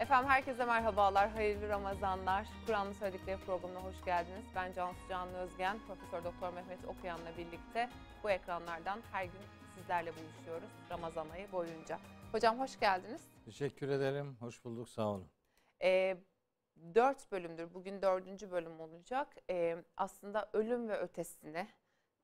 Efendim herkese merhabalar, hayırlı Ramazanlar. Kur'an'ın söyledikleri programına hoş geldiniz. Ben Cansu Canlı Özgen, Profesör Doktor Mehmet Okuyan'la birlikte bu ekranlardan her gün sizlerle buluşuyoruz Ramazan ayı boyunca. Hocam hoş geldiniz. Teşekkür ederim. Hoş bulduk. Sağ olun. Ee, dört bölümdür, bugün dördüncü bölüm olacak. Ee, aslında ölüm ve ötesini,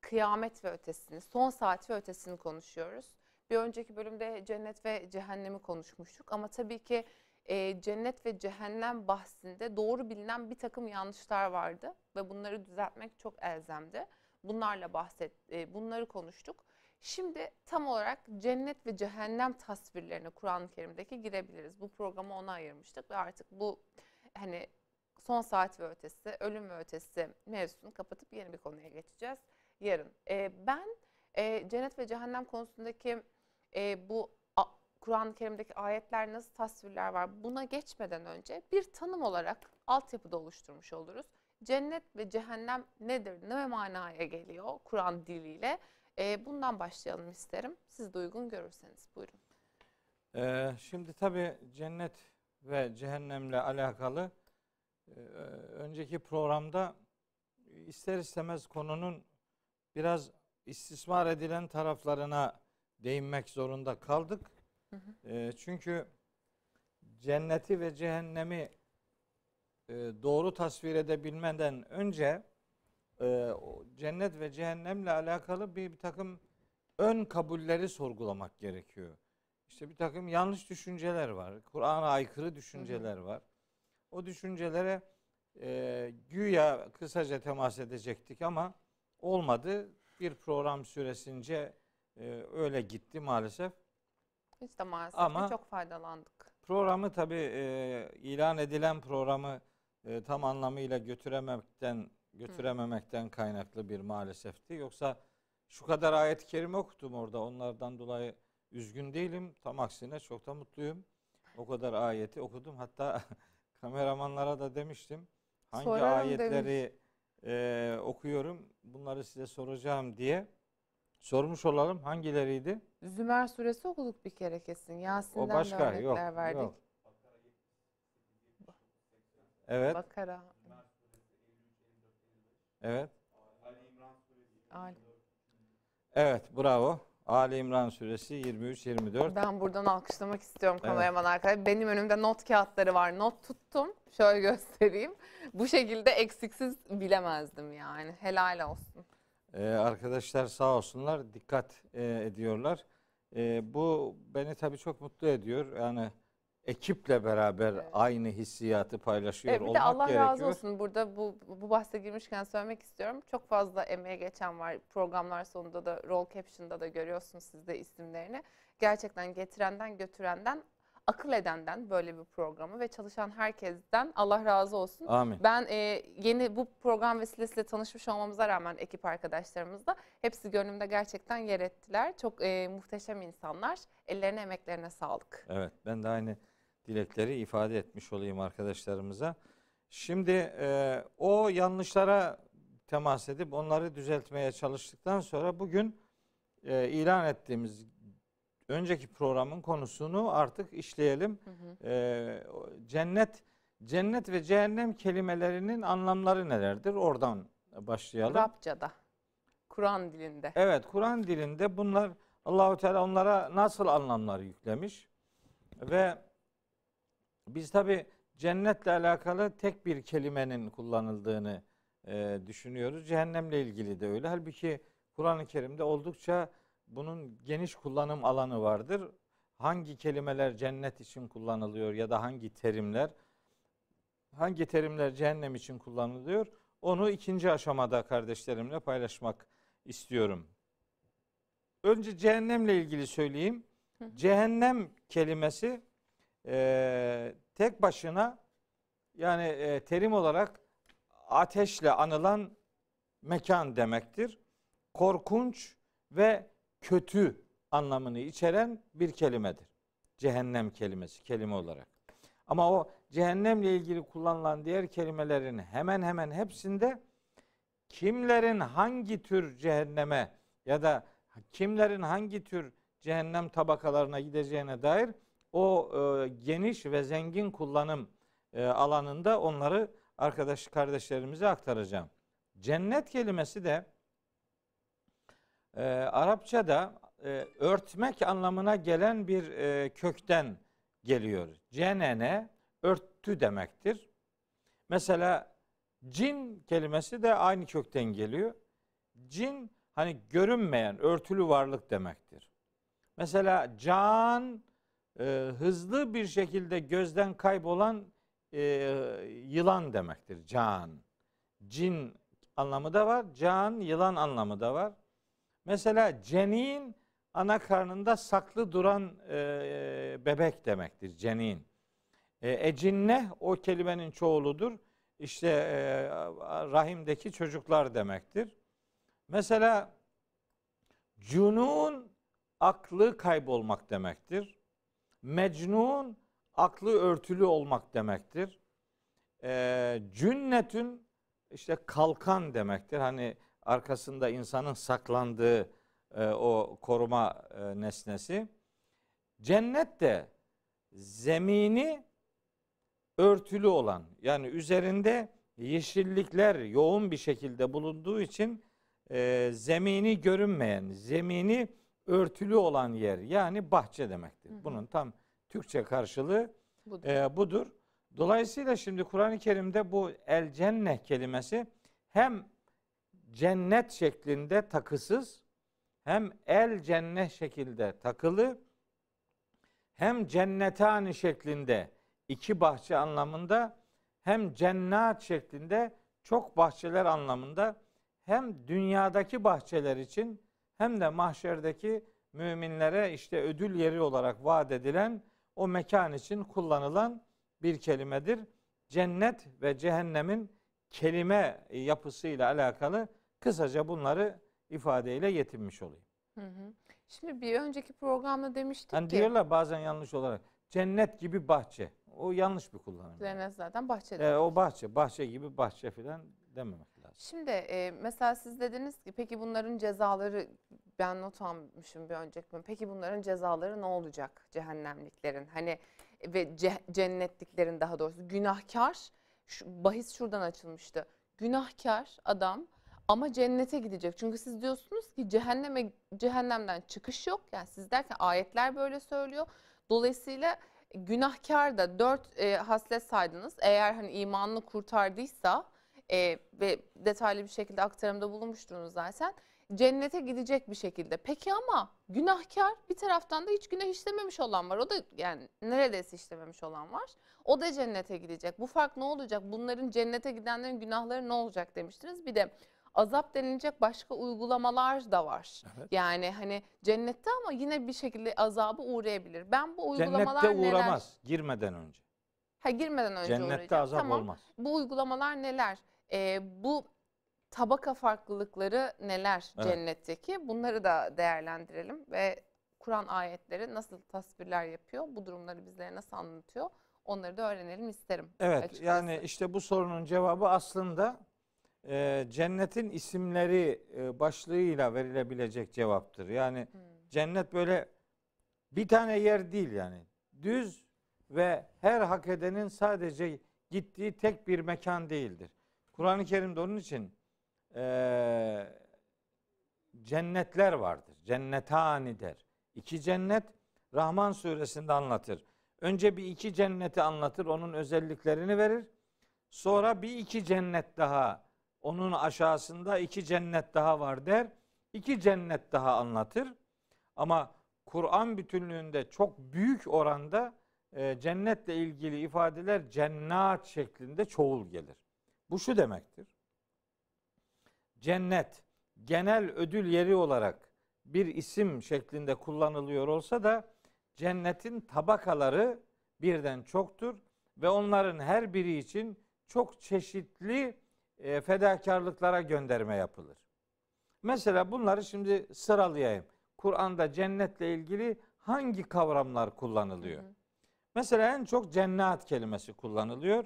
kıyamet ve ötesini, son saat ve ötesini konuşuyoruz. Bir önceki bölümde cennet ve cehennemi konuşmuştuk ama tabii ki e, cennet ve cehennem bahsinde doğru bilinen bir takım yanlışlar vardı ve bunları düzeltmek çok elzemdi. Bunlarla bahset, e, bunları konuştuk. Şimdi tam olarak cennet ve cehennem tasvirlerine Kur'an-ı Kerim'deki girebiliriz. Bu programı ona ayırmıştık ve artık bu hani son saat ve ötesi, ölüm ve ötesi mevzusunu kapatıp yeni bir konuya geçeceğiz yarın. E, ben e, cennet ve cehennem konusundaki e, bu Kur'an-ı Kerim'deki ayetler nasıl tasvirler var buna geçmeden önce bir tanım olarak altyapıda oluşturmuş oluruz. Cennet ve cehennem nedir, ne manaya geliyor Kur'an diliyle? E, bundan başlayalım isterim. Siz de uygun görürseniz buyurun. Ee, şimdi tabii cennet ve cehennemle alakalı e, önceki programda ister istemez konunun biraz istismar edilen taraflarına değinmek zorunda kaldık. Hı hı. E, çünkü cenneti ve cehennemi e, doğru tasvir edebilmeden önce e, cennet ve cehennemle alakalı bir, bir takım ön kabulleri sorgulamak gerekiyor. İşte bir takım yanlış düşünceler var. Kur'an'a aykırı düşünceler var. O düşüncelere e, güya kısaca temas edecektik ama olmadı. Bir program süresince e, öyle gitti maalesef. Hiç de maalesef ama çok faydalandık. Programı tabii e, ilan edilen programı e, tam anlamıyla götürememekten götürememekten kaynaklı bir maalesefti. Yoksa şu kadar ayet-i kerime okudum orada. Onlardan dolayı üzgün değilim. Tam aksine çok da mutluyum. O kadar ayeti okudum. Hatta kameramanlara da demiştim. Hangi Sorarım ayetleri e, okuyorum bunları size soracağım diye. Sormuş olalım. Hangileriydi? Zümer suresi okuduk bir kere kesin. Yasin'den o başka, de örnekler yok, verdik. Yok. Evet. Bakara. Evet. Ali. Evet bravo. Ali İmran suresi 23-24. Ben buradan alkışlamak istiyorum kameraman evet. arkadaşlar. Benim önümde not kağıtları var. Not tuttum. Şöyle göstereyim. Bu şekilde eksiksiz bilemezdim yani. Helal olsun. Ee, arkadaşlar sağ olsunlar dikkat e, ediyorlar. E, bu beni tabii çok mutlu ediyor. Yani ekiple beraber evet. aynı hissiyatı paylaşıyor evet, bir de Allah gerekiyor. razı olsun burada bu, bu bahse girmişken söylemek istiyorum. Çok fazla emeğe geçen var. Programlar sonunda da roll caption'da da görüyorsunuz siz de isimlerini. Gerçekten getirenden götürenden akıl edenden böyle bir programı ve çalışan herkesten Allah razı olsun. Amin. Ben e, yeni bu program vesilesiyle tanışmış olmamıza rağmen ekip arkadaşlarımızla hepsi gönlümde gerçekten yer ettiler. Çok e, muhteşem insanlar. Ellerine emeklerine sağlık. Evet ben de aynı dilekleri ifade etmiş olayım arkadaşlarımıza. Şimdi e, o yanlışlara temas edip onları düzeltmeye çalıştıktan sonra bugün e, ilan ettiğimiz önceki programın konusunu artık işleyelim. Hı hı. Ee, cennet cennet ve cehennem kelimelerinin anlamları nelerdir? Oradan başlayalım. Rabçada. Kur'an dilinde. Evet, Kur'an dilinde bunlar Allahu Teala onlara nasıl anlamlar yüklemiş? Ve biz tabi cennetle alakalı tek bir kelimenin kullanıldığını e, düşünüyoruz. Cehennemle ilgili de öyle. Halbuki Kur'an-ı Kerim'de oldukça bunun geniş kullanım alanı vardır. Hangi kelimeler cennet için kullanılıyor ya da hangi terimler hangi terimler cehennem için kullanılıyor? Onu ikinci aşamada kardeşlerimle paylaşmak istiyorum. Önce cehennemle ilgili söyleyeyim. Cehennem kelimesi e, tek başına yani e, terim olarak ateşle anılan mekan demektir. Korkunç ve kötü anlamını içeren bir kelimedir. Cehennem kelimesi kelime olarak. Ama o cehennemle ilgili kullanılan diğer kelimelerin hemen hemen hepsinde kimlerin hangi tür cehenneme ya da kimlerin hangi tür cehennem tabakalarına gideceğine dair o e, geniş ve zengin kullanım e, alanında onları arkadaş kardeşlerimize aktaracağım. Cennet kelimesi de e, Arapçada e, örtmek anlamına gelen bir e, kökten geliyor. Cenene örtü demektir. Mesela cin kelimesi de aynı kökten geliyor. Cin hani görünmeyen, örtülü varlık demektir. Mesela can e, hızlı bir şekilde gözden kaybolan e, yılan demektir. Can. Cin anlamı da var. Can, yılan anlamı da var. Mesela cenin ana karnında saklı duran e, bebek demektir. Cenin. E, ecinne o kelimenin çoğuludur. İşte e, rahimdeki çocuklar demektir. Mesela cunun aklı kaybolmak demektir. Mecnun aklı örtülü olmak demektir. E, cünnetün işte kalkan demektir. Hani arkasında insanın saklandığı e, o koruma e, nesnesi. Cennet de zemini örtülü olan yani üzerinde yeşillikler yoğun bir şekilde bulunduğu için e, zemini görünmeyen, zemini örtülü olan yer yani bahçe demektir. Hı hı. Bunun tam Türkçe karşılığı budur. E, budur. Dolayısıyla şimdi Kur'an-ı Kerim'de bu el cenne kelimesi hem cennet şeklinde takısız hem el cennet şekilde takılı hem cennetani şeklinde iki bahçe anlamında hem cennet şeklinde çok bahçeler anlamında hem dünyadaki bahçeler için hem de mahşerdeki müminlere işte ödül yeri olarak vaat edilen o mekan için kullanılan bir kelimedir. Cennet ve cehennemin kelime yapısıyla alakalı kısaca bunları ifadeyle yetinmiş olayım. Hı hı. Şimdi bir önceki programda demiştik hani ki. Diyorlar bazen yanlış olarak cennet gibi bahçe. O yanlış bir kullanım. Cennet zaten bahçe. E, o bahçe, bahçe gibi bahçe filan dememek lazım. Şimdi e, mesela siz dediniz ki peki bunların cezaları ben not almışım bir önceki bölüm. Peki bunların cezaları ne olacak cehennemliklerin? Hani ve ce, cennetliklerin daha doğrusu günahkar şu, bahis şuradan açılmıştı. Günahkar adam ama cennete gidecek. Çünkü siz diyorsunuz ki cehenneme cehennemden çıkış yok. Yani siz derken ayetler böyle söylüyor. Dolayısıyla günahkar da dört e, haslet saydınız. Eğer hani imanını kurtardıysa e, ve detaylı bir şekilde aktarımda bulunmuştunuz zaten. Cennete gidecek bir şekilde. Peki ama günahkar bir taraftan da hiç günah işlememiş olan var. O da yani neredeyse işlememiş olan var. O da cennete gidecek. Bu fark ne olacak? Bunların cennete gidenlerin günahları ne olacak demiştiniz. Bir de azap denilecek başka uygulamalar da var. Evet. Yani hani cennette ama yine bir şekilde azabı uğrayabilir. Ben bu uygulamalar Cennette uğramaz neler? girmeden önce. Ha girmeden önce Cennette uğrayacak. azap tamam. olmaz. Bu uygulamalar neler? Ee, bu tabaka farklılıkları neler evet. cennetteki? Bunları da değerlendirelim ve Kur'an ayetleri nasıl tasvirler yapıyor? Bu durumları bizlere nasıl anlatıyor? Onları da öğrenelim isterim. Evet açıkçası. yani işte bu sorunun cevabı aslında e, cennetin isimleri e, başlığıyla verilebilecek cevaptır. Yani hmm. cennet böyle bir tane yer değil yani. Düz ve her hak edenin sadece gittiği tek bir mekan değildir. Kur'an-ı Kerim'de onun için e, cennetler vardır. Cennetani der. İki cennet Rahman suresinde anlatır. Önce bir iki cenneti anlatır, onun özelliklerini verir. Sonra bir iki cennet daha onun aşağısında iki cennet daha var der. İki cennet daha anlatır. Ama Kur'an bütünlüğünde çok büyük oranda e, cennetle ilgili ifadeler cennet şeklinde çoğul gelir. Bu şu demektir. Cennet genel ödül yeri olarak bir isim şeklinde kullanılıyor olsa da cennetin tabakaları birden çoktur ve onların her biri için çok çeşitli e, fedakarlıklara gönderme yapılır. Mesela bunları şimdi sıralayayım. Kur'an'da cennetle ilgili hangi kavramlar kullanılıyor? Hı hı. Mesela en çok cennet kelimesi kullanılıyor.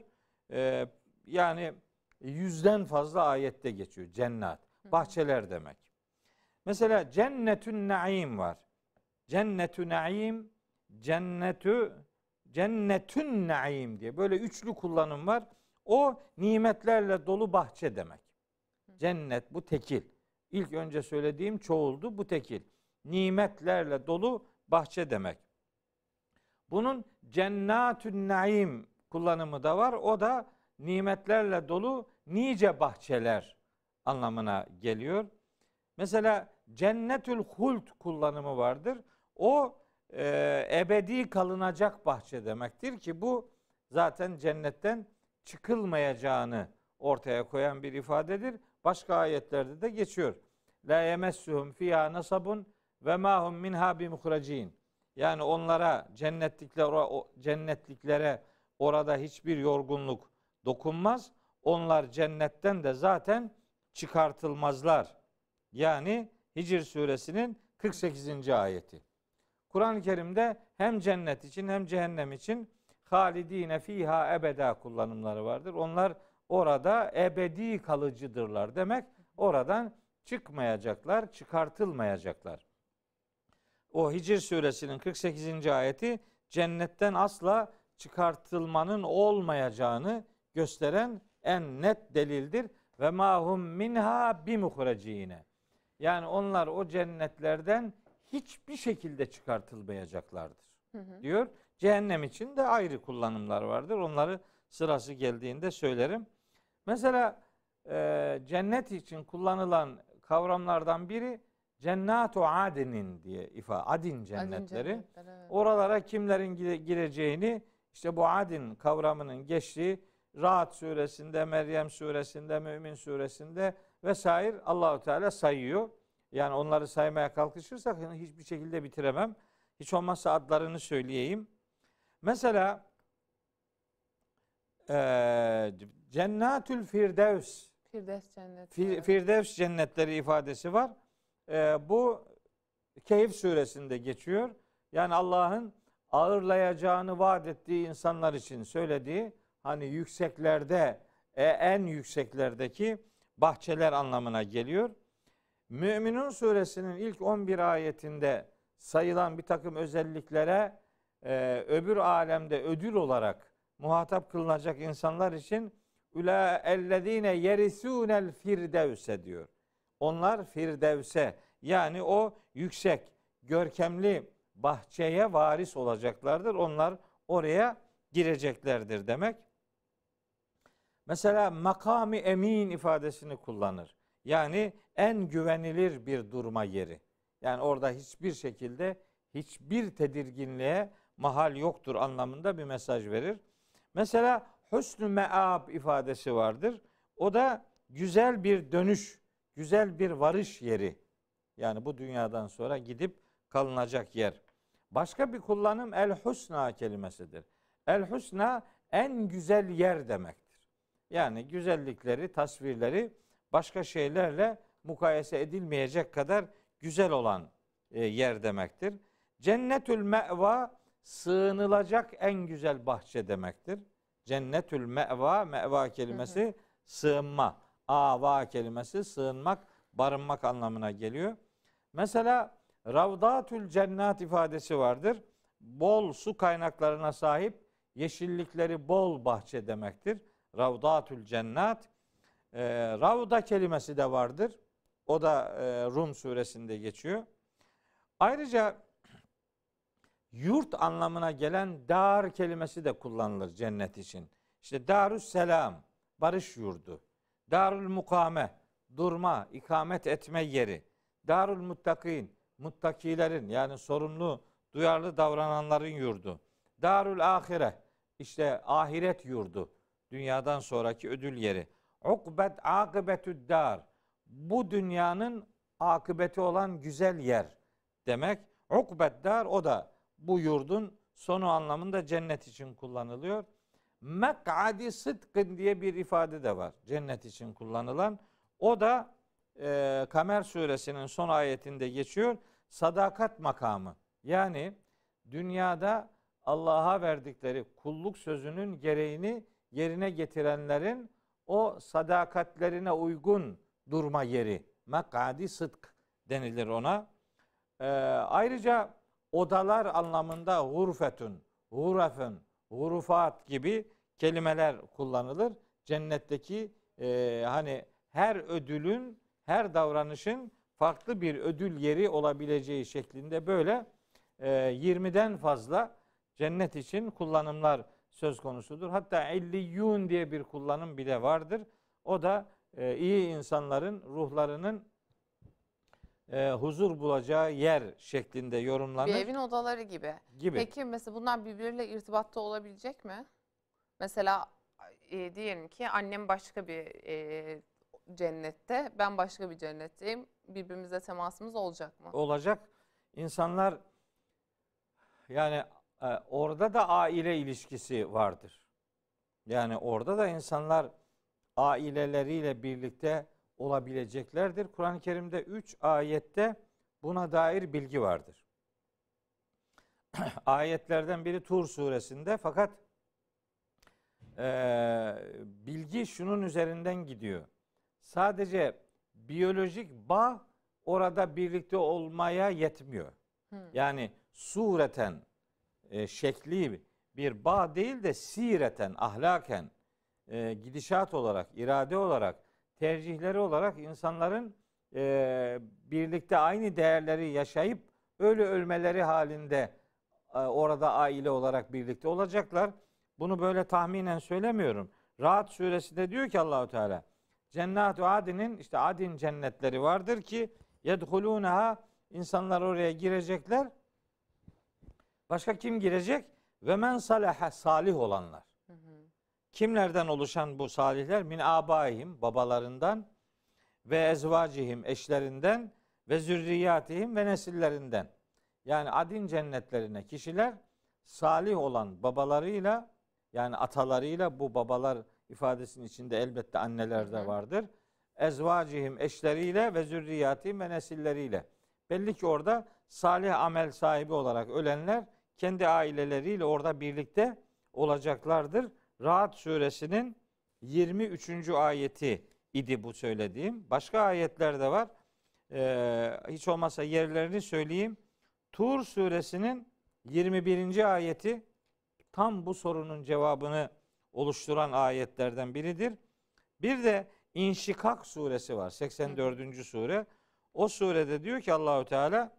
Ee, yani yüzden fazla ayette geçiyor cennet. Bahçeler demek. Mesela cennetün naim var. Cennetü naim cennetü cennetün naim diye böyle üçlü kullanım var. O nimetlerle dolu bahçe demek. Cennet bu tekil. İlk önce söylediğim çoğuldu bu tekil. Nimetlerle dolu bahçe demek. Bunun cennatün naim kullanımı da var. O da nimetlerle dolu nice bahçeler anlamına geliyor. Mesela cennetül hult kullanımı vardır. O e, ebedi kalınacak bahçe demektir ki bu zaten cennetten çıkılmayacağını ortaya koyan bir ifadedir. Başka ayetlerde de geçiyor. La yemessuhum fiha nasabun ve ma hum minha bimuhracin. Yani onlara cennetlikler cennetliklere orada hiçbir yorgunluk dokunmaz. Onlar cennetten de zaten çıkartılmazlar. Yani Hicr suresinin 48. ayeti. Kur'an-ı Kerim'de hem cennet için hem cehennem için halidine fiha ebeda kullanımları vardır. Onlar orada ebedi kalıcıdırlar demek. Oradan çıkmayacaklar, çıkartılmayacaklar. O Hicr suresinin 48. ayeti cennetten asla çıkartılmanın olmayacağını gösteren en net delildir. Ve mahum minha bimuhrecine. Yani onlar o cennetlerden hiçbir şekilde çıkartılmayacaklardır. Hı hı. Diyor. Cehennem için de ayrı kullanımlar vardır. Onları sırası geldiğinde söylerim. Mesela e, cennet için kullanılan kavramlardan biri Cennatu Adinin diye ifade. Adin cennetleri. Adin cennetler, evet. Oralara kimlerin gireceğini işte bu Adin kavramının geçtiği Rahat suresinde, Meryem suresinde, Mümin suresinde vesaire Allahu Teala sayıyor. Yani onları saymaya kalkışırsak hiçbir şekilde bitiremem. Hiç olmazsa adlarını söyleyeyim. Mesela e, Cennetül Firdevs Firdevs cennetleri. Firdevs cennetleri ifadesi var. E, bu Keyif suresinde geçiyor. Yani Allah'ın ağırlayacağını vaat ettiği insanlar için söylediği hani yükseklerde e, en yükseklerdeki bahçeler anlamına geliyor. Müminun suresinin ilk 11 ayetinde sayılan bir takım özelliklere e, öbür alemde ödül olarak muhatap kılınacak insanlar için Üla ellezine yerisunel firdevse diyor. Onlar firdevse yani o yüksek, görkemli bahçeye varis olacaklardır. Onlar oraya gireceklerdir demek. Mesela makami emin ifadesini kullanır. Yani en güvenilir bir durma yeri. Yani orada hiçbir şekilde hiçbir tedirginliğe mahal yoktur anlamında bir mesaj verir. Mesela husnü meab ifadesi vardır. O da güzel bir dönüş, güzel bir varış yeri. Yani bu dünyadan sonra gidip kalınacak yer. Başka bir kullanım el husna kelimesidir. El husna en güzel yer demektir. Yani güzellikleri, tasvirleri başka şeylerle mukayese edilmeyecek kadar güzel olan e, yer demektir. Cennetül me'va sığınılacak en güzel bahçe demektir. Cennetül me'va, me'va kelimesi hı hı. sığınma. Ava kelimesi sığınmak, barınmak anlamına geliyor. Mesela Ravdatül Cennat ifadesi vardır. Bol su kaynaklarına sahip, yeşillikleri bol bahçe demektir. Ravdatül Cennat. E, Ravda kelimesi de vardır. O da e, Rum suresinde geçiyor. Ayrıca yurt anlamına gelen dar kelimesi de kullanılır cennet için. İşte darus selam, barış yurdu. Darul mukame, durma, ikamet etme yeri. Darul muttakin, muttakilerin yani sorumlu, duyarlı davrananların yurdu. Darul ahire, işte ahiret yurdu. Dünyadan sonraki ödül yeri. Ukbet akıbetü dar. Bu dünyanın akıbeti olan güzel yer demek. Ukbet dar o da bu yurdun sonu anlamında cennet için kullanılıyor. Mek'adi sıdkın diye bir ifade de var cennet için kullanılan. O da e, Kamer suresinin son ayetinde geçiyor. Sadakat makamı. Yani dünyada Allah'a verdikleri kulluk sözünün gereğini yerine getirenlerin o sadakatlerine uygun durma yeri. Mek'adi sıdk denilir ona. E, ayrıca odalar anlamında gurfetun, gurafın, gurufat gibi kelimeler kullanılır. Cennetteki e, hani her ödülün, her davranışın farklı bir ödül yeri olabileceği şeklinde böyle e, 20'den fazla cennet için kullanımlar söz konusudur. Hatta illiyun diye bir kullanım bile vardır. O da e, iyi insanların ruhlarının e, huzur bulacağı yer şeklinde yorumlanır. Bir evin odaları gibi. gibi. Peki mesela bunlar birbiriyle irtibatta olabilecek mi? Mesela e, diyelim ki annem başka bir e, cennette, ben başka bir cennetteyim. Birbirimize temasımız olacak mı? olacak. İnsanlar yani e, orada da aile ilişkisi vardır. Yani orada da insanlar aileleriyle birlikte olabileceklerdir. Kur'an-ı Kerim'de 3 ayette buna dair bilgi vardır. Ayetlerden biri Tur suresinde fakat e, bilgi şunun üzerinden gidiyor. Sadece biyolojik bağ orada birlikte olmaya yetmiyor. Yani sureten e, şekli bir bağ değil de sireten, ahlaken, e, gidişat olarak, irade olarak, tercihleri olarak insanların e, birlikte aynı değerleri yaşayıp öyle ölmeleri halinde e, orada aile olarak birlikte olacaklar. Bunu böyle tahminen söylemiyorum. Rahat suresinde diyor ki Allahu Teala Cennet-i Adin'in işte Adin cennetleri vardır ki yedhulunaha insanlar oraya girecekler. Başka kim girecek? Ve men salih olanlar. Kimlerden oluşan bu salihler? Min abaihim babalarından ve ezvacihim eşlerinden ve zürriyatihim ve nesillerinden. Yani adin cennetlerine kişiler salih olan babalarıyla yani atalarıyla bu babalar ifadesinin içinde elbette anneler de vardır. Ezvacihim eşleriyle ve zürriyatihim ve nesilleriyle. Belli ki orada salih amel sahibi olarak ölenler kendi aileleriyle orada birlikte olacaklardır. Rahat suresinin 23. ayeti idi bu söylediğim. Başka ayetler de var. Ee, hiç olmazsa yerlerini söyleyeyim. Tur suresinin 21. ayeti tam bu sorunun cevabını oluşturan ayetlerden biridir. Bir de İnşikak suresi var. 84. sure. O surede diyor ki Allahü Teala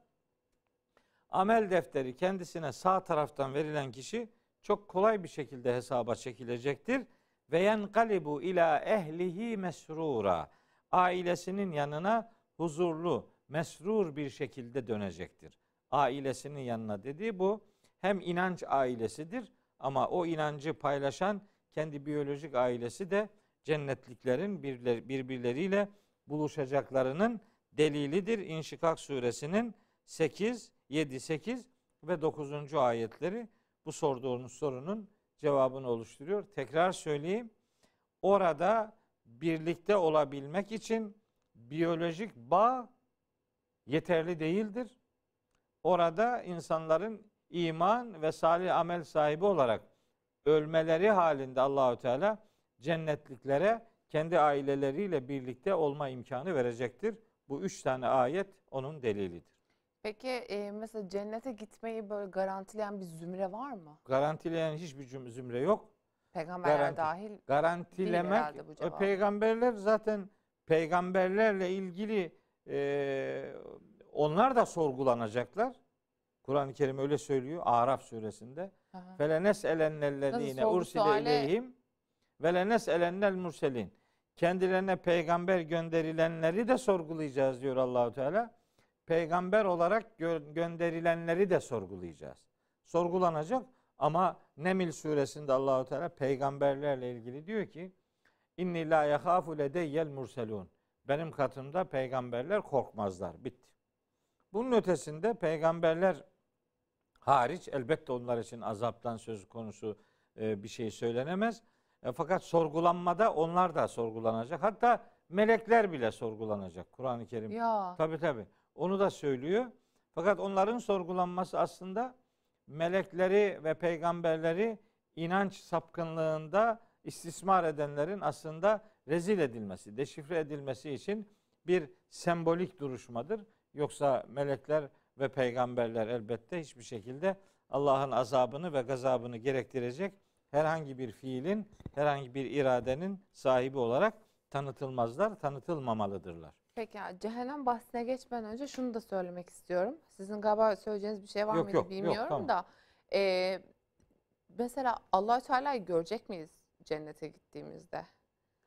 amel defteri kendisine sağ taraftan verilen kişi çok kolay bir şekilde hesaba çekilecektir. Ve yenkalibu ila ehlihi mesrura. Ailesinin yanına huzurlu, mesrur bir şekilde dönecektir. Ailesinin yanına dediği bu hem inanç ailesidir ama o inancı paylaşan kendi biyolojik ailesi de cennetliklerin birler- birbirleriyle buluşacaklarının delilidir. İnşikak suresinin 8, 7, 8 ve 9. ayetleri bu sorduğunuz sorunun cevabını oluşturuyor. Tekrar söyleyeyim. Orada birlikte olabilmek için biyolojik bağ yeterli değildir. Orada insanların iman ve salih amel sahibi olarak ölmeleri halinde Allahü Teala cennetliklere kendi aileleriyle birlikte olma imkanı verecektir. Bu üç tane ayet onun delilidir. Peki e, mesela cennete gitmeyi böyle garantileyen bir zümre var mı? Garantileyen hiçbir zümre yok. Peygamberler Garanti. dahil. Garantilemek bu e, cevap. peygamberler zaten peygamberlerle ilgili e, onlar da sorgulanacaklar. Kur'an-ı Kerim öyle söylüyor Araf suresinde. Felenes elennellezine ursile ileyhim ve lenes elennel murselin. Kendilerine peygamber gönderilenleri de sorgulayacağız diyor Allahu Teala. Peygamber olarak gö- gönderilenleri de sorgulayacağız. Sorgulanacak ama Nemil suresinde Allahu Teala peygamberlerle ilgili diyor ki İnni la yahafu ledeyyel murselun. Benim katımda peygamberler korkmazlar. Bitti. Bunun ötesinde peygamberler hariç elbette onlar için azaptan söz konusu e, bir şey söylenemez. E, fakat sorgulanmada onlar da sorgulanacak. Hatta melekler bile sorgulanacak. Kur'an-ı Kerim Ya. Tabi tabi. Onu da söylüyor. Fakat onların sorgulanması aslında melekleri ve peygamberleri inanç sapkınlığında istismar edenlerin aslında rezil edilmesi, deşifre edilmesi için bir sembolik duruşmadır. Yoksa melekler ve peygamberler elbette hiçbir şekilde Allah'ın azabını ve gazabını gerektirecek herhangi bir fiilin, herhangi bir iradenin sahibi olarak tanıtılmazlar, tanıtılmamalıdırlar. Peki ya, cehennem bahsine geçmeden önce şunu da söylemek istiyorum. Sizin galiba söyleyeceğiniz bir şey var Yok, mıydı yok, yok, bilmiyorum tamam. da. e, mesela allah Teala'yı görecek miyiz cennete gittiğimizde?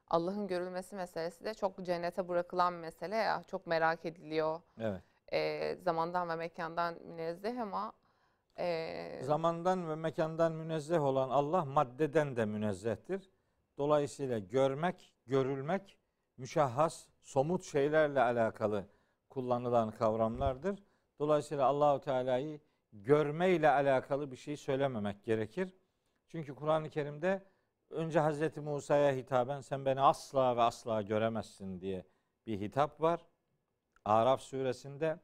Allah'ın görülmesi meselesi de çok cennete bırakılan mesele ya. Çok merak ediliyor. Evet. E, zamandan ve mekandan münezzeh ama e, Zamandan ve mekandan münezzeh olan Allah maddeden de münezzehtir. Dolayısıyla görmek, görülmek müşahhas, somut şeylerle alakalı kullanılan kavramlardır. Dolayısıyla Allahu Teala'yı görmeyle alakalı bir şey söylememek gerekir. Çünkü Kur'an-ı Kerim'de önce Hazreti Musa'ya hitaben sen beni asla ve asla göremezsin diye bir hitap var. Araf suresinde,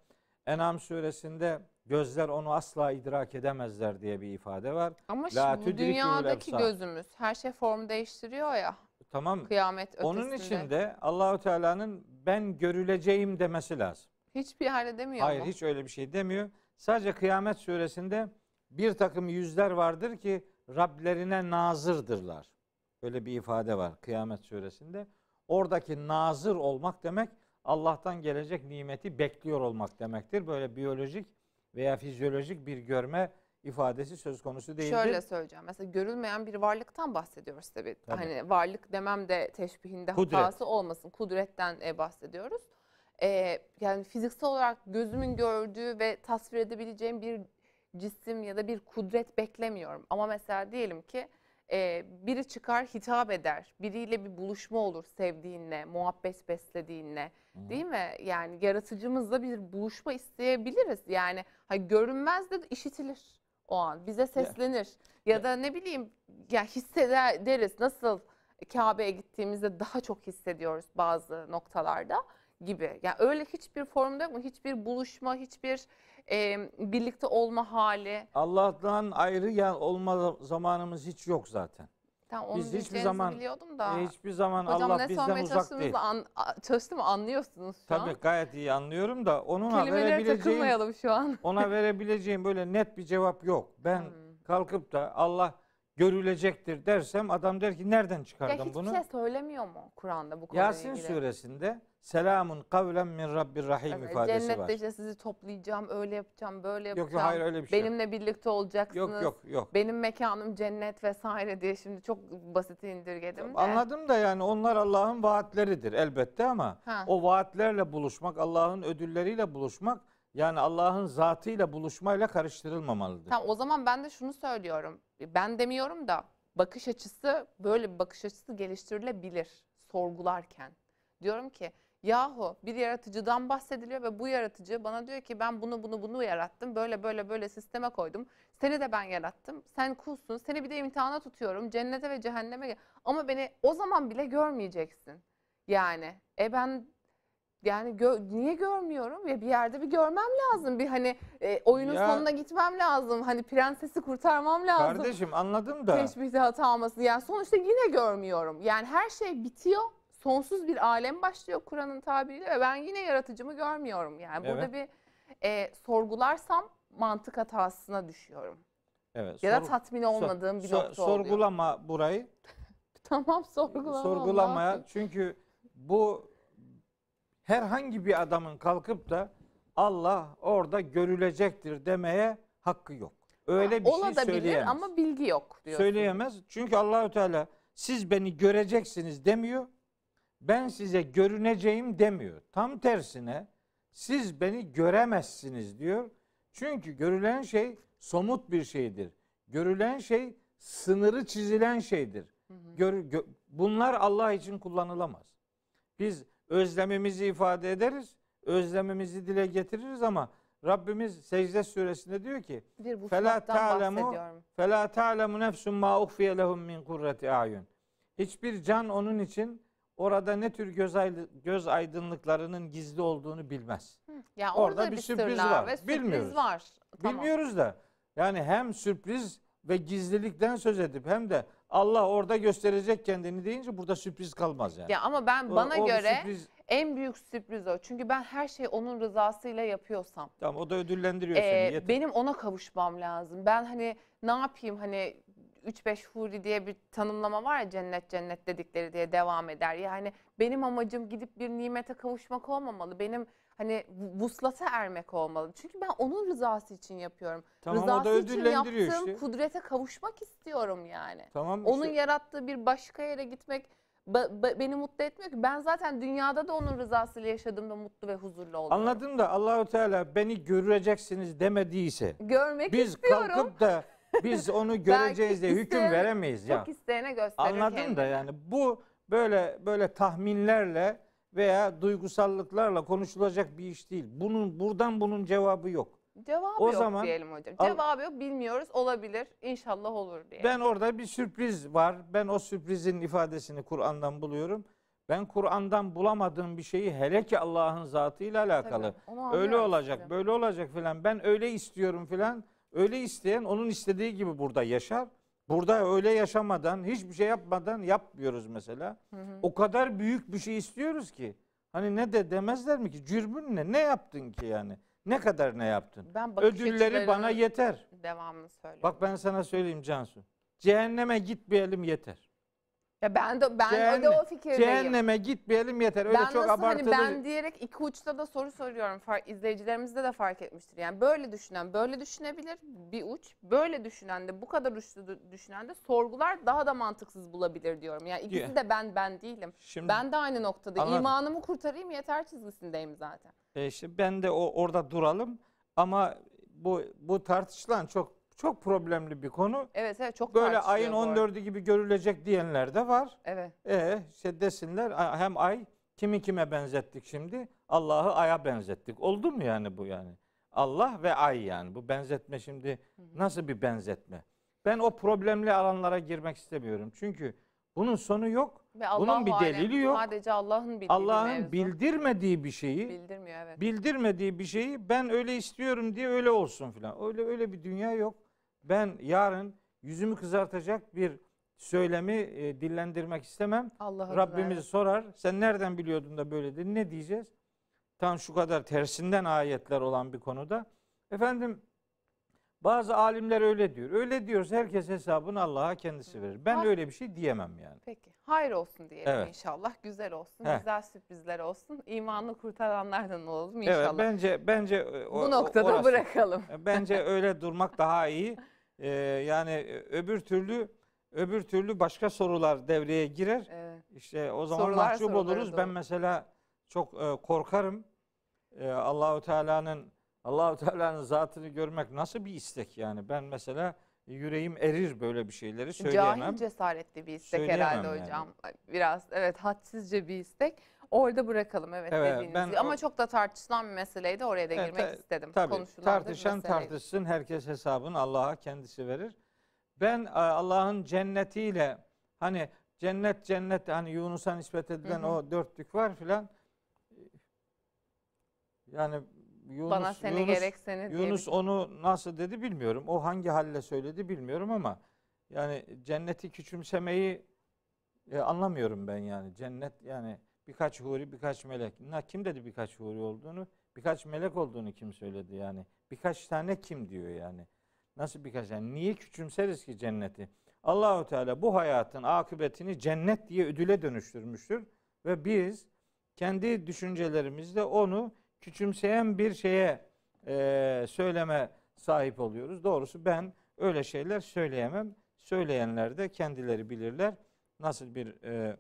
En'am suresinde gözler onu asla idrak edemezler diye bir ifade var. ama La şimdi bu dünyadaki gözümüz her şey form değiştiriyor ya. Tamam? Kıyamet ötesinde. Onun için de Allahu Teala'nın ben görüleceğim demesi lazım. Hiçbir yerde demiyor Hayır mu? hiç öyle bir şey demiyor. Sadece Kıyamet suresinde bir takım yüzler vardır ki Rablerine nazırdırlar. Öyle bir ifade var Kıyamet suresinde. Oradaki nazır olmak demek Allah'tan gelecek nimeti bekliyor olmak demektir. Böyle biyolojik veya fizyolojik bir görme ifadesi söz konusu değildir. Şöyle söyleyeceğim. Mesela görülmeyen bir varlıktan bahsediyoruz tabii. Tabii. Hani varlık demem de teşbihinde Kudret. hatası olmasın. Kudretten e, bahsediyoruz. E, yani fiziksel olarak gözümün gördüğü ve tasvir edebileceğim bir cisim ya da bir kudret beklemiyorum. Ama mesela diyelim ki e, biri çıkar hitap eder. Biriyle bir buluşma olur sevdiğinle, muhabbet beslediğinle. Değil mi? Yani yaratıcımızla bir buluşma isteyebiliriz. Yani hani görünmez de işitilir o an. Bize seslenir. Ya, Ya- da ne bileyim ya hissederiz. Nasıl Kabe'ye gittiğimizde daha çok hissediyoruz bazı noktalarda gibi. Yani öyle hiçbir formda yok mu? Hiçbir buluşma, hiçbir e, birlikte olma hali. Allah'tan ayrı ya olma zamanımız hiç yok zaten. Tamam, onu Biz hiçbir zaman- biliyordum da. E, hiçbir zaman Hocam Allah ne bizden sormaya uzak değil. an, a- çalıştım anlıyorsunuz şu Tabii an. gayet iyi anlıyorum da onunla Kelimelere verebileceğim takılmayalım şu an. ona verebileceğim böyle net bir cevap yok. Ben Hmm. kalkıp da Allah görülecektir dersem adam der ki nereden Ya çıkardın hiçbir bunu? şey söylemiyor mu Kur'an'da bu konuyla Yasin ilgili? suresinde selamun kavlen min rabbir rahim Evet, ifadesi Cennette var. işte sizi toplayacağım, öyle yapacağım, böyle Yok yapacağım. yok hayır öyle bir şey. yok. Benimle birlikte olacaksınız. Yok yok yok. Benim mekanım cennet vesaire diye şimdi çok basit indirgedim de. Anladım da yani onlar Allah'ın vaatleridir elbette ama Ha. o vaatlerle buluşmak, Allah'ın ödülleriyle buluşmak yani Allah'ın zatıyla buluşmayla karıştırılmamalıdır. Tamam o zaman ben de şunu söylüyorum. Ben demiyorum da bakış açısı böyle bir bakış açısı geliştirilebilir sorgularken. Diyorum ki yahu bir yaratıcıdan bahsediliyor ve bu yaratıcı bana diyor ki ben bunu bunu bunu yarattım. Böyle böyle böyle sisteme koydum. Seni de ben yarattım. Sen kulsun. Seni bir de imtihana tutuyorum. Cennete ve cehenneme. Ama beni o zaman bile görmeyeceksin. Yani e ben yani gö- niye görmüyorum ya bir yerde bir görmem lazım. Bir hani e, oyunun Ya- sonuna gitmem lazım. Hani prensesi kurtarmam lazım. Kardeşim anladım da Teşbihte hata olmasın. Yani sonuçta yine görmüyorum. Yani her şey bitiyor. Sonsuz bir alem başlıyor Kur'an'ın tabiriyle ve ben yine yaratıcımı görmüyorum. Yani burada Evet. bir e, sorgularsam mantık hatasına düşüyorum. evet, Ya da tatmin olmadığım bir nokta oluyor. sorgulama burayı. Tamam sorgulama. sorgulamaya çünkü bu herhangi bir adamın kalkıp da Allah orada görülecektir demeye hakkı yok. Öyle bir şey Olabilir söyleyemez. ama bilgi yok diyorsun. Söyleyemez. Çünkü Allahü Teala siz beni göreceksiniz demiyor ben size görüneceğim demiyor. Tam tersine siz beni göremezsiniz diyor. Çünkü görülen şey somut bir şeydir. Görülen şey sınırı çizilen şeydir. Gör, gö, bunlar Allah için kullanılamaz. Biz özlemimizi ifade ederiz, özlemimizi dile getiririz ama Rabbimiz Secde suresinde diyor ki: "Fela ta'lemu fela ta'lemu nefsun ma ukhfiye lehum min kurrati ayun." Hiçbir can onun için orada ne tür göz, göz aydınlıklarının gizli olduğunu bilmez. Ya Orada orada bir bir sürpriz var. ve sürpriz Bilmiyoruz. var. Tamam. Bilmiyoruz da yani hem sürpriz ve gizlilikten söz edip hem de Allah orada gösterecek kendini deyince burada sürpriz kalmaz yani. Ya ama ben O- bana o bir göre sürpriz En büyük sürpriz o. Çünkü ben her şeyi onun rızasıyla yapıyorsam. Tamam o da ödüllendiriyor Ee, seni. Yeter. benim ona kavuşmam lazım. Ben hani ne yapayım hani 3-5 huri diye bir tanımlama var ya cennet cennet dedikleri diye devam eder. Yani benim amacım gidip bir nimete kavuşmak olmamalı. Benim hani vuslata ermek olmalı. Çünkü ben onun rızası için yapıyorum. Tamam o rızası da için ödüllendiriyor yaptığım işte. kudrete kavuşmak istiyorum yani. Tamam Onun işte. yarattığı bir başka yere gitmek ba- ba- beni mutlu etmiyor ki. Ben zaten dünyada da onun rızasıyla yaşadığımda mutlu ve huzurlu oluyorum. Anladım da Allahu Teala beni göreceksiniz demediyse Görmek biz istiyorum. kalkıp da biz onu göreceğiz diye hüküm isteyen- veremeyiz ya. Çok isteyene gösterir Anladım kendini. da yani bu böyle böyle tahminlerle veya duygusallıklarla konuşulacak bir iş değil. Bunun buradan bunun cevabı yok. Cevabı O yok zaman diyelim hocam. Cevabı yok bilmiyoruz olabilir. İnşallah olur diye. Ben orada bir sürpriz var. Ben o sürprizin ifadesini Kur'an'dan buluyorum. Ben Kur'an'dan bulamadığım bir şeyi hele ki Allah'ın zatıyla alakalı. Tabii, Öyle olacak, böyle olacak filan. Ben öyle istiyorum filan. Öyle isteyen onun istediği gibi burada yaşar. Burada öyle yaşamadan, hiçbir şey yapmadan yapmıyoruz mesela. Hı hı. O kadar büyük bir şey istiyoruz ki. Hani ne de demezler mi ki? Cürbün ne? Ne yaptın ki yani? Ne kadar ne yaptın? Ben Ödülleri bana yeter. devamını söylüyorum. Bak ben sana söyleyeyim Cansu. Cehenneme gitmeyelim yeter. Ya ben de ben Cehennem- de o fikirdeyim. Cehenneme gitmeyelim yeter. Öyle ben çok nasıl abartılı. hani ben diyerek iki uçta da soru soruyorum. Fark, izleyicilerimizde de fark etmiştir. Yani böyle düşünen böyle düşünebilir bir uç. Böyle düşünen de bu kadar uçlu düşünen de sorgular daha da mantıksız bulabilir diyorum. Yani ikisi de ben ben değilim. Şimdi Ben de aynı noktada. Anladım. İmanımı kurtarayım yeter çizgisindeyim zaten. e, işte ben de o orada duralım ama bu bu tartışılan çok çok problemli bir konu. Evet evet çok Böyle ayın bu arada. 14'ü gibi görülecek diyenler de var. Evet. E işte desinler hem ay kimi kime benzettik şimdi? Allah'ı aya benzettik. Oldu mu yani bu yani? Allah ve ay yani. Bu benzetme şimdi nasıl bir benzetme? Ben o problemli alanlara girmek istemiyorum. Çünkü bunun sonu yok. Bunun bir alem delili yok. Sadece Allah'ın bildiği Allah'ın bildirmediği bir şeyi bildirmiyor evet. bildirmediği bir şeyi ben öyle istiyorum diye öyle olsun filan. Öyle öyle bir dünya yok. Ben yarın yüzümü kızartacak bir söylemi e, dillendirmek istemem. Allah Rabbimiz evet. sorar. Sen nereden biliyordun da böyle dedi? Ne diyeceğiz? Tam şu kadar tersinden ayetler olan bir konuda. Efendim bazı alimler öyle diyor. Öyle diyoruz. Herkes hesabını Allah'a kendisi verir. Ben öyle bir şey diyemem yani. Peki. Hayır olsun diyelim Evet. inşallah. Güzel olsun. Heh. Güzel sürprizler olsun. İmanını kurtaranlardan olalım Evet inşallah. bence bence e, o- Bu o- noktada orası. bırakalım. E, Bence öyle durmak daha iyi. Ee, yani e, öbür türlü öbür türlü başka sorular devreye girer. Evet. İşte o zaman Sorular mahcup sorulara oluruz. Ben doğru. mesela çok e, korkarım. E, Allahu Teala'nın Allahu Teala'nın zatını görmek nasıl bir istek yani? Ben mesela yüreğim erir böyle bir şeyleri söyleyemem. Cahil cesaretli bir istek Söyleyemem herhalde yani. hocam. Biraz evet hadsizce bir istek. Orada bırakalım evet, Evet, dediğiniz ben gibi. Ama o- çok da tartışılan bir meseleydi. Oraya da Evet, girmek ta- istedim. Tabii Konuşulan tartışan tartışsın. Herkes hesabını Allah'a kendisi verir. Ben e, Allah'ın cennetiyle hani cennet cennet hani Yunus'a nispet edilen Hı hı. o dörtlük var filan. Yani Yunus, Bana seni Yunus, gerek seni diye Yunus bir- onu nasıl dedi bilmiyorum. O hangi halle söyledi bilmiyorum ama yani cenneti küçümsemeyi e, anlamıyorum ben yani. Cennet yani birkaç huri, birkaç melek. Na, kim dedi birkaç huri olduğunu? Birkaç melek olduğunu kim söyledi yani? Birkaç tane kim diyor yani? Nasıl birkaç yani? Niye küçümseriz ki cenneti? Allahu Teala bu hayatın akıbetini cennet diye ödüle dönüştürmüştür ve biz kendi düşüncelerimizle onu küçümseyen bir şeye e, söyleme sahip oluyoruz. Doğrusu ben öyle şeyler söyleyemem. Söyleyenler de kendileri bilirler. Nasıl bir e,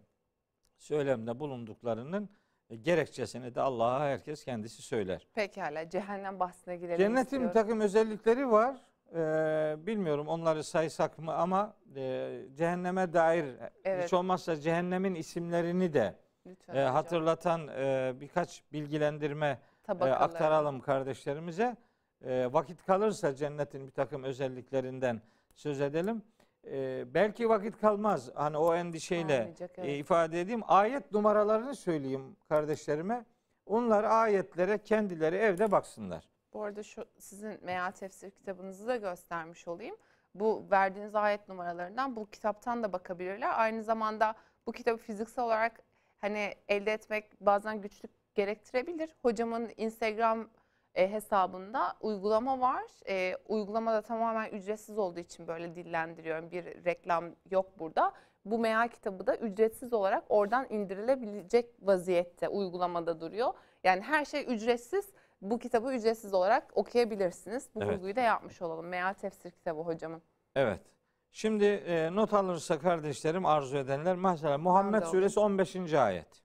söylemde bulunduklarının e, gerekçesini de Allah'a herkes kendisi söyler. Pekala cehennem bahsine girelim Cennetin bir istiyorum. takım özellikleri var. Ee, bilmiyorum onları saysak mı ama e, cehenneme dair Evet. hiç olmazsa cehennemin isimlerini de Lütfen e, hatırlatan e, birkaç bilgilendirme e, aktaralım kardeşlerimize. E, vakit kalırsa cennetin bir takım özelliklerinden söz edelim. E, belki vakit kalmaz. Hani o endişeyle Kalmayacak, e, evet. ifade edeyim. Ayet numaralarını söyleyeyim kardeşlerime. Onlar ayetlere kendileri evde baksınlar. Bu arada şu sizin meal tefsir kitabınızı da göstermiş olayım. Bu verdiğiniz ayet numaralarından bu kitaptan da bakabilirler. Aynı zamanda bu kitabı fiziksel olarak hani elde etmek bazen güçlük gerektirebilir. Hocamın Instagram e, hesabında uygulama var. E, uygulama da tamamen ücretsiz olduğu için böyle dillendiriyorum. Bir reklam yok burada. Bu meal kitabı da ücretsiz olarak oradan indirilebilecek vaziyette uygulamada duruyor. Yani her şey ücretsiz. Bu kitabı ücretsiz olarak okuyabilirsiniz. Bu Evet. vurguyu da yapmış olalım. Meal tefsir kitabı hocamın. Evet. Şimdi e, not alırsa kardeşlerim arzu edenler mesela Muhammed suresi 15. ayet.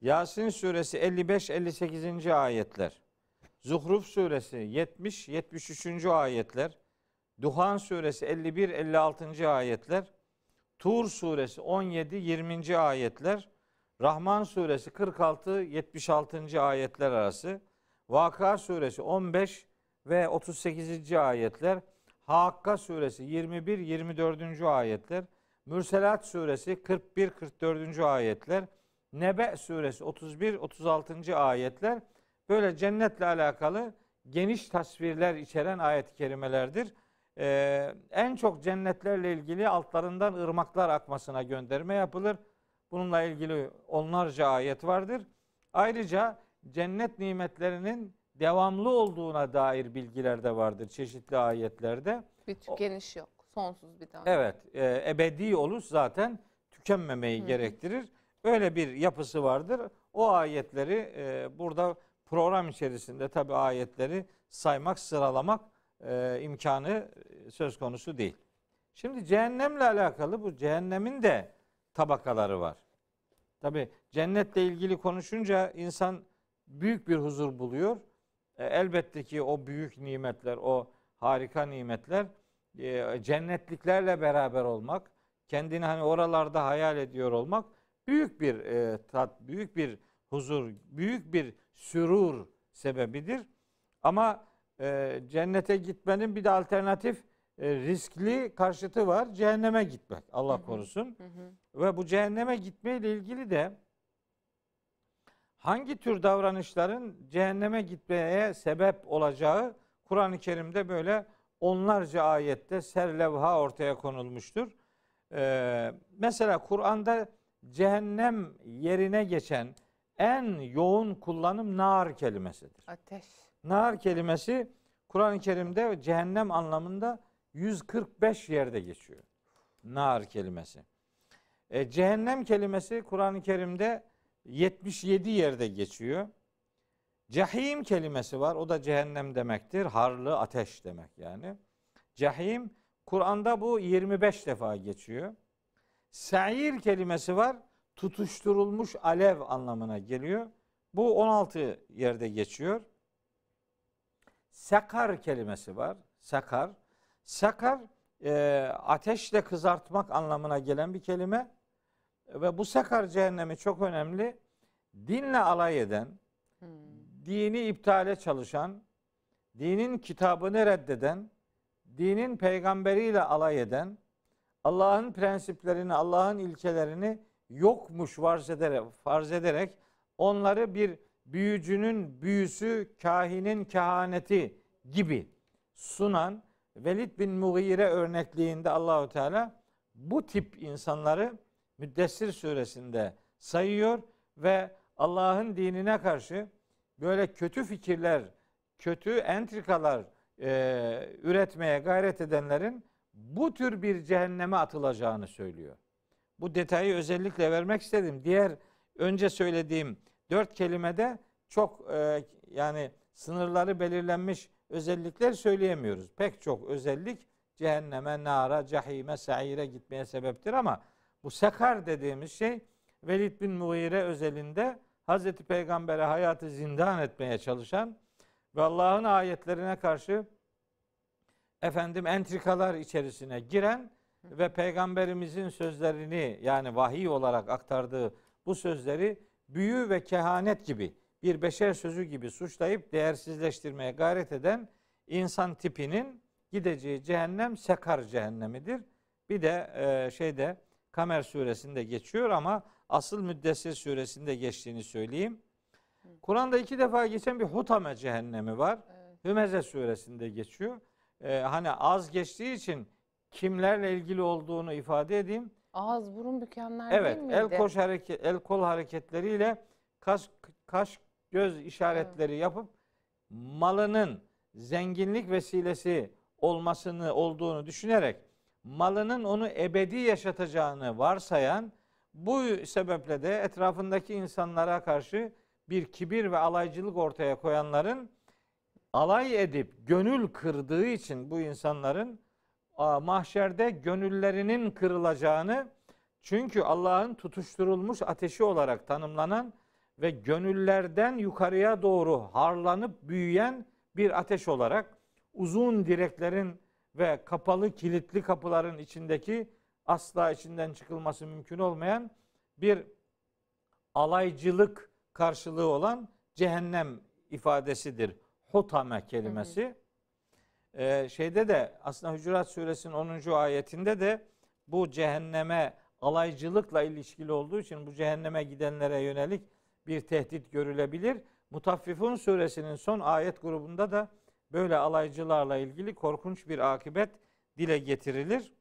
Yasin suresi 55 58. ayetler. Zuhruf suresi 70 73. ayetler. Duhan suresi 51 56. ayetler. Tur suresi 17 20. ayetler. Rahman suresi 46 76. ayetler arası. Vakıa suresi 15 ve 38. ayetler. Hakka suresi 21 24. ayetler. Mürselat suresi 41 44. ayetler. Nebe suresi 31 36. ayetler böyle cennetle alakalı geniş tasvirler içeren ayet-i kerimelerdir. Ee, en çok cennetlerle ilgili altlarından ırmaklar akmasına gönderme yapılır. Bununla ilgili onlarca ayet vardır. Ayrıca cennet nimetlerinin devamlı olduğuna dair bilgiler de vardır çeşitli ayetlerde. Bir tükeniş yok. Sonsuz bir tane. Evet, e, ebedi oluş zaten tükenmemeyi hı. gerektirir. Öyle bir yapısı vardır. O ayetleri e, burada program içerisinde tabi ayetleri saymak, sıralamak e, imkanı söz konusu değil. Şimdi cehennemle alakalı bu cehennemin de tabakaları var. Tabi cennetle ilgili konuşunca insan büyük bir huzur buluyor. E, elbette ki o büyük nimetler, o harika nimetler e, cennetliklerle beraber olmak, kendini hani oralarda hayal ediyor olmak büyük bir e, tat, büyük bir huzur, büyük bir sürur sebebidir. Ama e, cennete gitmenin bir de alternatif e, riskli karşıtı var. Cehenneme gitmek. Allah korusun. Hı hı. Ve bu cehenneme gitmeyle ilgili de hangi tür davranışların cehenneme gitmeye sebep olacağı Kur'an-ı Kerim'de böyle onlarca ayette serlevha ortaya konulmuştur. Ee, mesela Kur'an'da cehennem yerine geçen en yoğun kullanım nar kelimesidir. Ateş. Nar kelimesi Kur'an-ı Kerim'de cehennem anlamında 145 yerde geçiyor. Nar kelimesi. E, cehennem kelimesi Kur'an-ı Kerim'de 77 yerde geçiyor. Cehim kelimesi var. O da cehennem demektir. Harlı ateş demek yani. Cehim Kur'an'da bu 25 defa geçiyor. Sa'ir kelimesi var. Tutuşturulmuş alev anlamına geliyor. Bu 16 yerde geçiyor. Sakar kelimesi var. Sakar. Sakar e, ateşle kızartmak anlamına gelen bir kelime. Ve bu sakar cehennemi çok önemli. Dinle alay eden, Hmm. dini iptale çalışan, dinin kitabını reddeden, dinin peygamberiyle alay eden, Allah'ın prensiplerini, Allah'ın ilkelerini yokmuş farz ederek, farz ederek onları bir büyücünün büyüsü, kahinin kehaneti gibi sunan Velid bin Mughire örnekliğinde Allahu Teala bu tip insanları Müddessir suresinde sayıyor ve Allah'ın dinine karşı böyle kötü fikirler, kötü entrikalar e, üretmeye gayret edenlerin bu tür bir cehenneme atılacağını söylüyor. Bu detayı özellikle vermek istedim. Diğer önce söylediğim dört kelimede çok e, yani sınırları belirlenmiş özellikler söyleyemiyoruz. Pek çok özellik cehenneme, nara, cahime, saire gitmeye sebeptir ama bu sekar dediğimiz şey Velid bin Mughire özelinde Hazreti Peygamber'e hayatı zindan etmeye çalışan ve Allah'ın ayetlerine karşı efendim entrikalar içerisine giren ve peygamberimizin sözlerini yani vahiy olarak aktardığı bu sözleri büyü ve kehanet gibi bir beşer sözü gibi suçlayıp değersizleştirmeye gayret eden insan tipinin gideceği cehennem sekar cehennemidir. Bir de e, şeyde Kamer suresinde geçiyor ama asıl Müddessir suresinde geçtiğini söyleyeyim. Kur'an'da iki defa geçen bir Hutame cehennemi var. Evet. Hümeze suresinde geçiyor. Ee, hani az geçtiği için kimlerle ilgili olduğunu ifade edeyim. Ağız burun bükenler Evet, değil miydi? el koş hareket, el kol hareketleriyle kaş kaş göz işaretleri yapıp malının zenginlik vesilesi olmasını olduğunu düşünerek malının onu ebedi yaşatacağını varsayan bu sebeple de etrafındaki insanlara karşı bir kibir ve alaycılık ortaya koyanların alay edip gönül kırdığı için bu insanların mahşerde gönüllerinin kırılacağını çünkü Allah'ın tutuşturulmuş ateşi olarak tanımlanan ve gönüllerden yukarıya doğru harlanıp büyüyen bir ateş olarak uzun direklerin ve kapalı kilitli kapıların içindeki asla içinden çıkılması mümkün olmayan bir alaycılık karşılığı olan cehennem ifadesidir. Hutame kelimesi. Ee, şeyde de aslında Hucurat suresinin 10. ayetinde de bu cehenneme alaycılıkla ilişkili olduğu için bu cehenneme gidenlere yönelik bir tehdit görülebilir. Mutaffifun suresinin son ayet grubunda da böyle alaycılarla ilgili korkunç bir akibet dile getirilir.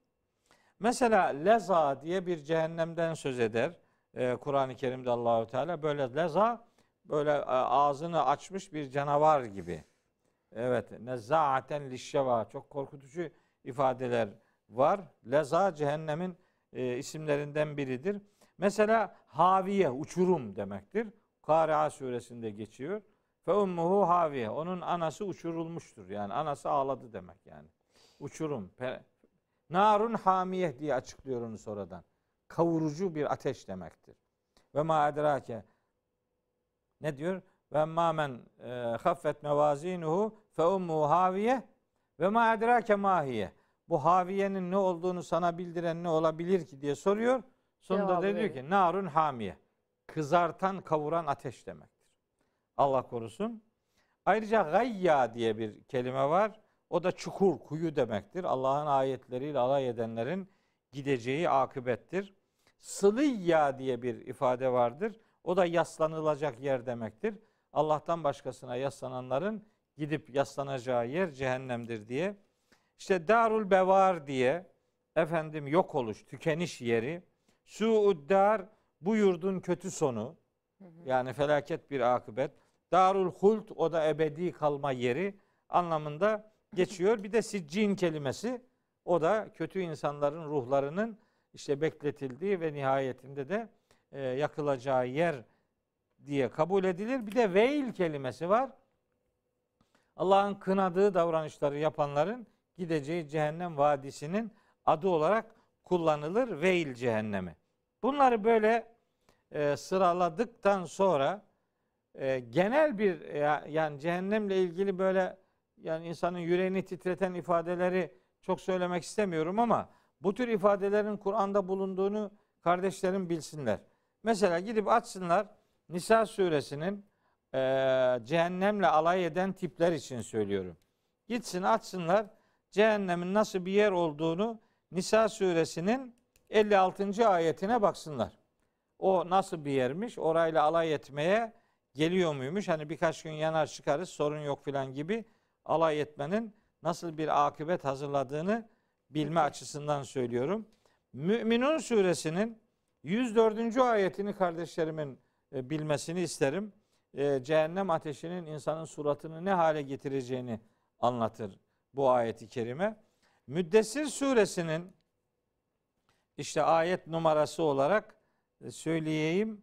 Mesela leza diye bir cehennemden söz eder. Ee, Kur'an-ı Kerim'de Allahu Teala böyle leza böyle e, ağzını açmış bir canavar gibi. Evet, nezzaten lişşeva çok korkutucu ifadeler var. Leza cehennemin e, isimlerinden biridir. Mesela haviye uçurum demektir. Kari'a suresinde geçiyor. Fe ummuhu haviye. Onun anası uçurulmuştur. Yani anası ağladı demek yani. Uçurum. Narun hamiye diye açıklıyor onu sonradan. Kavurucu bir ateş demektir. Ve ma edrake. Ne diyor? Ve ma men e, haffet mevazinuhu fe ummuhu haviye ve ma edrake mahiye. Bu haviyenin ne olduğunu sana bildiren ne olabilir ki diye soruyor. Sonunda da diyor ki narun hamiye. Kızartan, kavuran ateş demektir. Allah korusun. Ayrıca gayya diye bir kelime var. O da çukur, kuyu demektir. Allah'ın ayetleriyle alay edenlerin gideceği akıbettir. Sılıyya diye bir ifade vardır. O da yaslanılacak yer demektir. Allah'tan başkasına yaslananların gidip yaslanacağı yer cehennemdir diye. İşte Darul Bevar diye efendim yok oluş, tükeniş yeri. Suuddar bu yurdun kötü sonu. Yani felaket bir akıbet. Darul Hult o da ebedi kalma yeri anlamında geçiyor. Bir de siccin kelimesi o da kötü insanların ruhlarının işte bekletildiği ve nihayetinde de e, yakılacağı yer diye kabul edilir. Bir de veil kelimesi var. Allah'ın kınadığı davranışları yapanların gideceği cehennem vadisinin adı olarak kullanılır. Veil cehennemi. Bunları böyle e, sıraladıktan sonra e, genel bir ya- yani cehennemle ilgili böyle yani insanın yüreğini titreten ifadeleri çok söylemek istemiyorum ama bu tür ifadelerin Kur'an'da bulunduğunu kardeşlerim bilsinler. Mesela gidip açsınlar Nisa suresinin e, cehennemle alay eden tipler için söylüyorum. Gitsin açsınlar cehennemin nasıl bir yer olduğunu Nisa suresinin 56. ayetine baksınlar. O nasıl bir yermiş? Orayla alay etmeye geliyor muymuş? Hani birkaç gün yanar çıkarız sorun yok filan gibi alay etmenin nasıl bir akıbet hazırladığını bilme açısından söylüyorum. Müminun suresinin 104. ayetini kardeşlerimin e, bilmesini isterim. E, Cehennem ateşinin insanın suratını ne hale getireceğini anlatır bu ayeti kerime. Müddessir suresinin işte ayet numarası olarak e, söyleyeyim.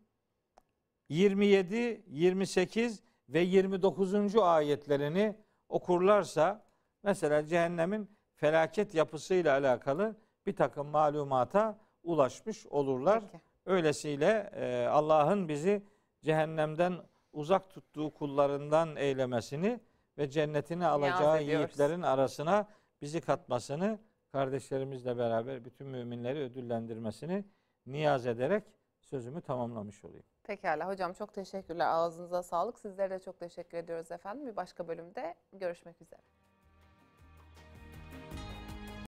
27, 28 ve 29. ayetlerini okurlarsa mesela cehennemin felaket yapısıyla alakalı bir takım malumata ulaşmış olurlar. Peki. Öylesiyle e, Allah'ın bizi cehennemden uzak tuttuğu kullarından eylemesini ve cennetine alacağı ediyoruz. yiğitlerin arasına bizi katmasını kardeşlerimizle beraber bütün müminleri ödüllendirmesini niyaz ederek sözümü tamamlamış olayım. Pekala hocam çok teşekkürler. Ağzınıza sağlık. Sizlere de çok teşekkür ediyoruz efendim. Bir başka bölümde görüşmek üzere.